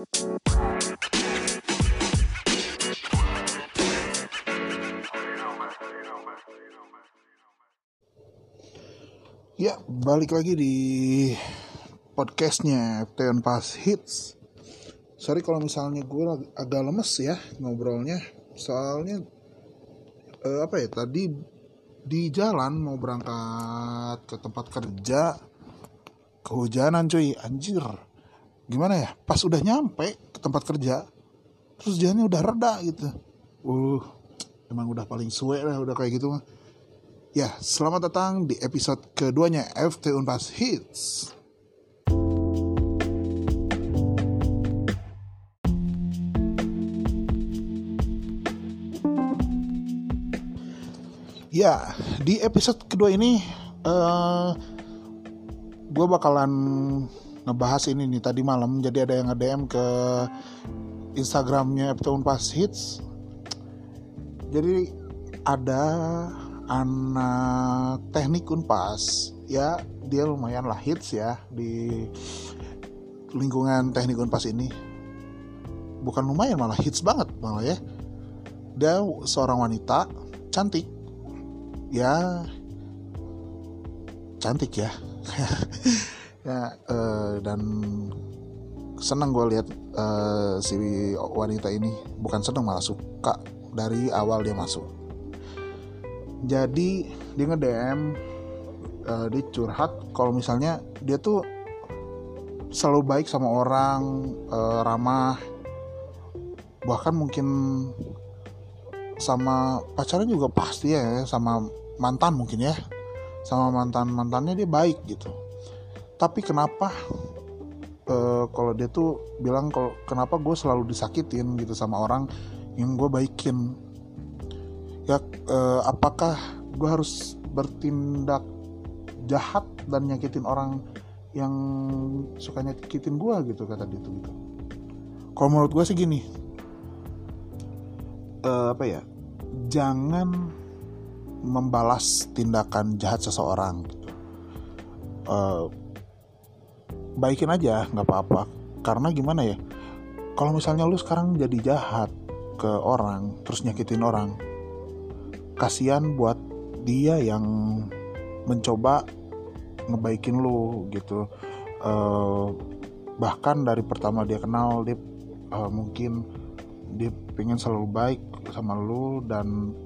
Ya, balik lagi di podcastnya Teon Pass Hits. Sorry kalau misalnya gue ag- agak lemes ya ngobrolnya, soalnya eh, apa ya tadi di jalan mau berangkat ke tempat kerja. Kehujanan cuy anjir gimana ya pas udah nyampe ke tempat kerja terus jalannya udah reda gitu uh emang udah paling suwe lah udah kayak gitu mah Ya, selamat datang di episode keduanya FT Unpas Hits. Ya, di episode kedua ini eh gue bakalan ngebahas ini nih tadi malam. Jadi ada yang nge-DM ke Instagramnya FT Unpas Hits. Jadi ada anak teknik unpas ya dia lumayan lah hits ya di lingkungan teknik unpas ini bukan lumayan malah hits banget malah ya dia seorang wanita cantik ya cantik ya ya eh, dan senang gue lihat eh, si wanita ini. Bukan senang malah suka dari awal dia masuk. Jadi dia nge DM uh, dia curhat kalau misalnya dia tuh selalu baik sama orang uh, ramah. Bahkan mungkin sama pacarnya juga pasti ya sama mantan mungkin ya. Sama mantan mantannya dia baik gitu tapi kenapa uh, kalau dia tuh bilang kalau kenapa gue selalu disakitin gitu sama orang yang gue baikin? Ya eh, apakah gue harus bertindak jahat dan nyakitin orang yang suka nyakitin gue gitu kata dia tuh gitu? Kalau menurut gue sih gini eh, apa ya jangan membalas tindakan jahat seseorang gitu. Eh, baikin aja nggak apa-apa. Karena gimana ya kalau misalnya lu sekarang jadi jahat ke orang terus nyakitin orang kasihan buat dia yang mencoba ngebaikin lu gitu. Eh, bahkan dari pertama dia kenal dia eh, mungkin dia pengen selalu baik sama lu dan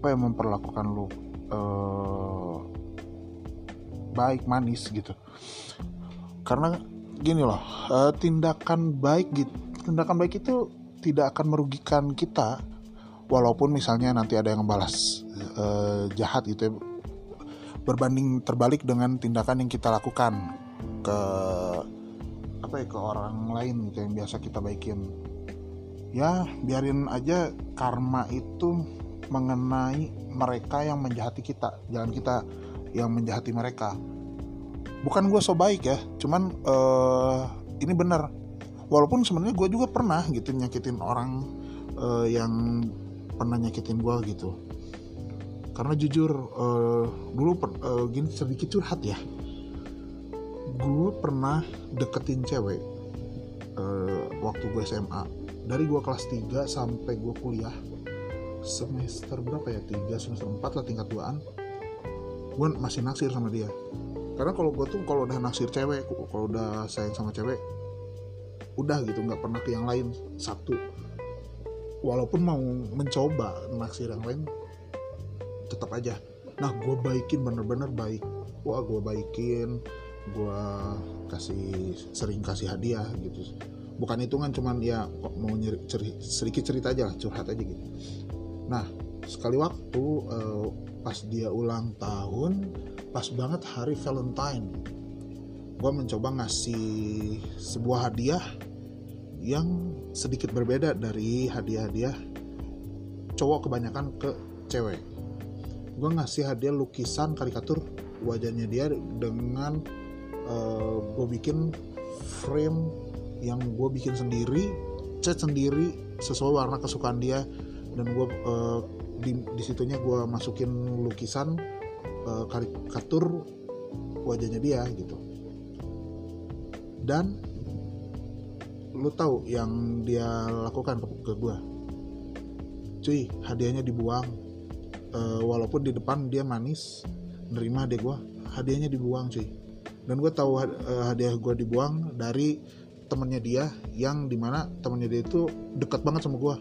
apa yang memperlakukan lu eh, baik manis gitu karena gini loh eh, tindakan baik gitu tindakan baik itu tidak akan merugikan kita walaupun misalnya nanti ada yang ngebalas eh, jahat gitu ya berbanding terbalik dengan tindakan yang kita lakukan ke apa ya ke orang lain gitu yang biasa kita baikin. Ya biarin aja karma itu mengenai mereka yang menjahati kita jangan kita yang menjahati mereka bukan gue so baik ya cuman eh, ini benar. Walaupun sebenarnya gue juga pernah gitu nyakitin orang eh, yang pernah nyakitin gue gitu. Karena jujur eh, dulu per- eh, gini sedikit curhat ya. Gue pernah deketin cewek eh, waktu gue SMA dari gue kelas 3 sampai gue kuliah semester berapa ya? 3 semester 4 lah tingkat 2an gue masih naksir sama dia karena kalau gue tuh kalau udah naksir cewek kalau udah sayang sama cewek udah gitu nggak pernah ke yang lain. Satu walaupun mau mencoba naksir yang lain tetap aja. Nah gue baikin bener-bener baik. Wah gue baikin gue kasih sering kasih hadiah gitu. Bukan hitungan cuman ya kok mau nyeri, ceri- sedikit cerita aja lah curhat aja gitu. Nah sekali waktu eh, pas dia ulang tahun pas banget hari Valentine. Gue mencoba ngasih sebuah hadiah yang sedikit berbeda dari hadiah-hadiah cowok kebanyakan ke cewek. Gue ngasih hadiah lukisan karikatur wajahnya dia dengan gue bikin frame yang gue bikin sendiri cat sendiri sesuai warna kesukaan dia. Dan gue di, di situnya gue masukin lukisan eh, karikatur wajahnya dia gitu. Dan lu tahu yang dia lakukan ke, ke gue cuy hadiahnya dibuang. Uh, walaupun di depan dia manis nerima hadiah gue hadiahnya dibuang cuy. Dan gue tahu uh, hadiah gue dibuang dari temennya dia yang di mana temennya dia itu dekat banget sama gue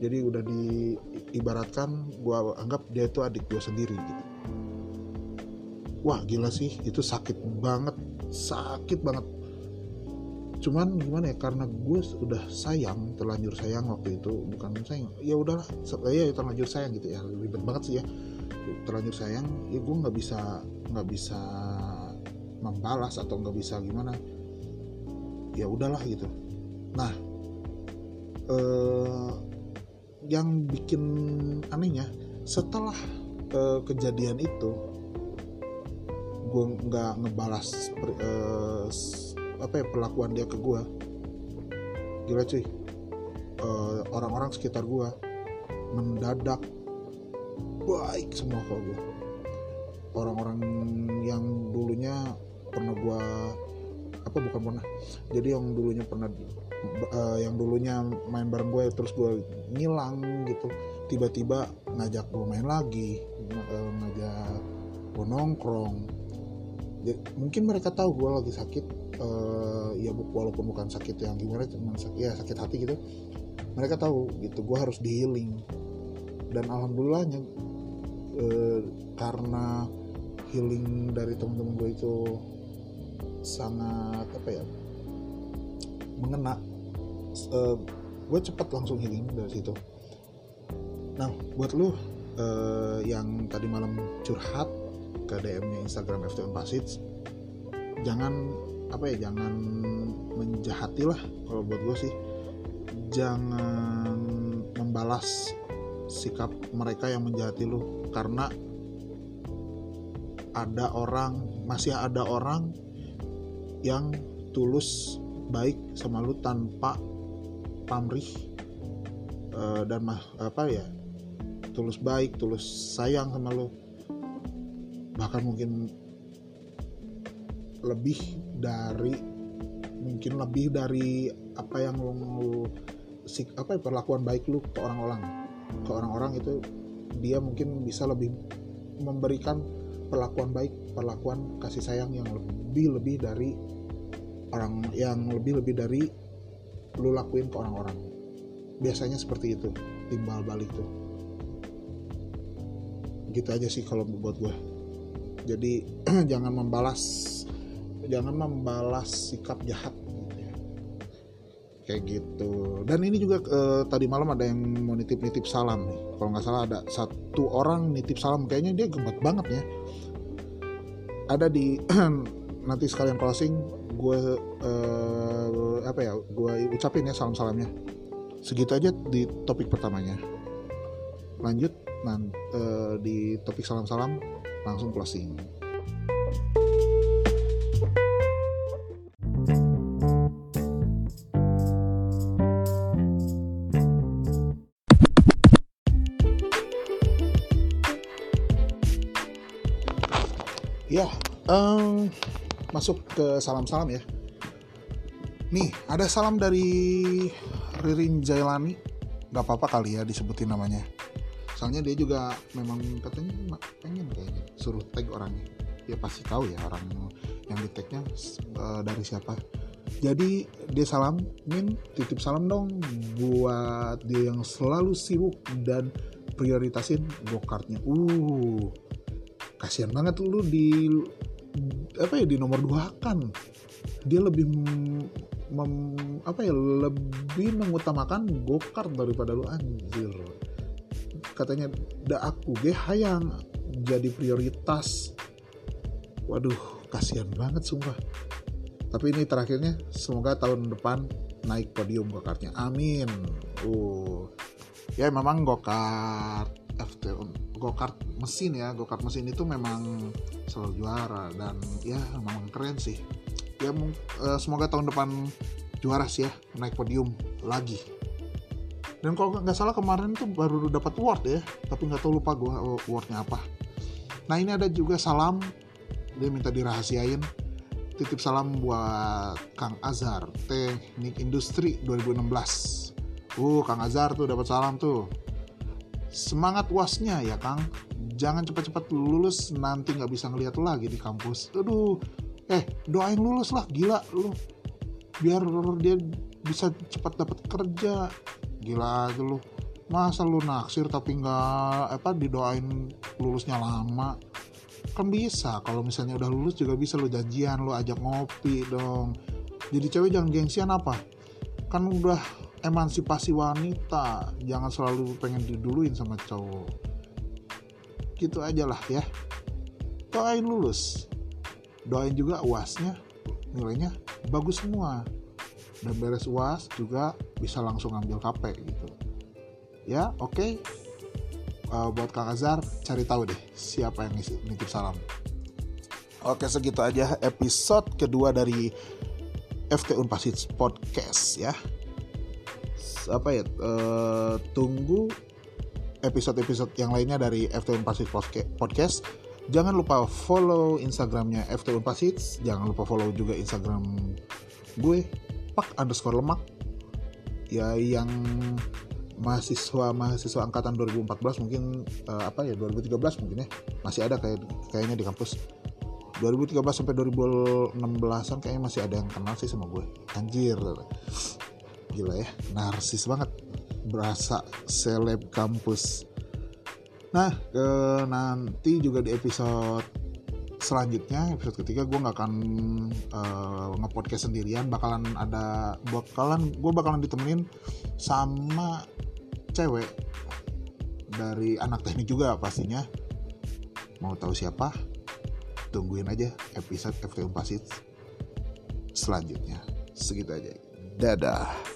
jadi udah diibaratkan gue anggap dia itu adik gue sendiri gitu wah gila sih itu sakit banget sakit banget. Cuman gimana ya karena gue udah sayang terlanjur sayang waktu itu bukan sayang ya udahlah ya terlanjur sayang gitu ya ribet banget sih ya. Terlanjur sayang ya gue nggak bisa nggak bisa membalas atau nggak bisa gimana. Ya udahlah gitu. Nah eh, yang bikin anehnya setelah eh, kejadian itu gue nggak ngebalas eh, apa ya perlakuan dia ke gue gila cuy. Uh, orang-orang sekitar gue mendadak baik semua kalau gue orang-orang yang dulunya pernah gue apa bukan pernah. Jadi yang dulunya pernah uh, yang dulunya main bareng gue terus gue ngilang gitu. Tiba-tiba ngajak gue main lagi uh, ngajak gue nongkrong ya, mungkin mereka tahu gue lagi sakit uh, ya walaupun bukan sakit yang gimana cuma sakit ya sakit hati gitu. Mereka tahu gitu gue harus di healing dan alhamdulillahnya uh, karena healing dari temen-temen gue itu sangat apa ya mengena uh, gue cepat langsung healing dari situ. Nah buat lu uh, yang tadi malam curhat ke DM-nya Instagram FTN Pasits jangan apa ya jangan menjahati lah kalau buat gue sih. Jangan membalas sikap mereka yang menjahati lu karena ada orang masih ada orang yang tulus baik sama lu tanpa pamrih uh, dan apa ya tulus baik tulus sayang sama lu bahkan mungkin lebih dari mungkin lebih dari apa yang lo, sik apa ya, perlakuan baik lu ke orang-orang. Ke orang-orang itu dia mungkin bisa lebih memberikan perlakuan baik perlakuan kasih sayang yang lebih lebih dari orang yang lebih lebih dari lu lakuin ke orang-orang. Biasanya seperti itu timbal balik tuh. Gitu aja sih kalau buat gue jadi jangan membalas jangan membalas sikap jahat gitu ya. kayak gitu. Dan ini juga eh, tadi malam ada yang mau nitip nitip salam nih. Kalau nggak salah ada satu orang nitip salam. Kayaknya dia gemet banget ya. Ada di nanti sekalian closing gue eh, apa ya gue ucapin ya salam salamnya segitu aja di topik pertamanya. Lanjut nanti eh, di topik salam salam langsung closing Ya, um, masuk ke salam-salam ya. Nih, ada salam dari Ririn Jailani. Gak apa-apa kali ya disebutin namanya. Soalnya dia juga memang katanya pengen kayaknya suruh tag orangnya. Ya pasti tahu ya orang yang di tagnya uh, dari siapa. Jadi dia salam, Min titip salam dong buat dia yang selalu sibuk dan prioritasin go kartnya. Uh, kasihan banget lu di apa ya di nomor dua kan dia lebih mem, apa ya lebih mengutamakan gokart daripada lu anjir katanya da aku ge hayang jadi prioritas. Waduh kasihan banget sumpah. Tapi ini terakhirnya semoga tahun depan naik podium gokartnya amin. Uh. Ya memang gokart FT go-kart mesin ya. Go-kart mesin itu memang selalu juara dan ya memang keren sih. Ya uh, semoga tahun depan juara sih ya naik podium lagi dan kalau nggak salah kemarin tuh baru dapat award ya tapi nggak tahu lupa gue awardnya apa. Nah ini ada juga salam dia minta dirahasiain. Titip salam buat Kang Azhar Teknik Industri 2016 uh Kang Azhar tuh dapat salam tuh. Semangat wasnya ya Kang. Jangan cepat-cepat lulus nanti nggak bisa ngeliat lagi di kampus. Aduh eh doain lulus lah gila lu. Biar dia bisa cepat dapat kerja gila aja lu. Masa lu naksir tapi nggak apa didoain lulusnya lama? Kan bisa kalau misalnya udah lulus juga bisa lu janjian lu ajak ngopi dong. Jadi cewek jangan gengsian apa? Kan udah emansipasi wanita jangan selalu pengen diduluin sama cowok. Gitu aja lah ya. Doain lulus. Doain juga uasnya nilainya bagus semua dan beres uas juga bisa langsung ambil KP gitu. Ya oke. Okay. uh, buat Kang Azhar cari tahu deh siapa yang ngisi nitip salam. Oke segitu aja episode kedua dari FT Unpasit Podcast ya. Apa ya uh, tunggu episode-episode yang lainnya dari FT Unpasit Podcast. Jangan lupa follow instagramnya FT Unpasit jangan lupa follow juga instagram gue pak underscore lemak. Ya yang mahasiswa mahasiswa angkatan 2014 mungkin uh, apa ya 2013 mungkin ya. Masih ada kayak kayaknya di kampus. 2013 sampai 2016an kayaknya masih ada yang kenal sih sama gue. Anjir. Gila ya. Narsis banget. Berasa seleb kampus. Nah ke, nanti juga di episode selanjutnya episode ketiga gue nggak akan uh, ngepodcast sendirian. Bakalan ada bakalan gue bakalan ditemenin sama cewek dari anak teknik juga pastinya. Mau tahu siapa? Tungguin aja episode FT Pasit selanjutnya. Segitu aja. Dadah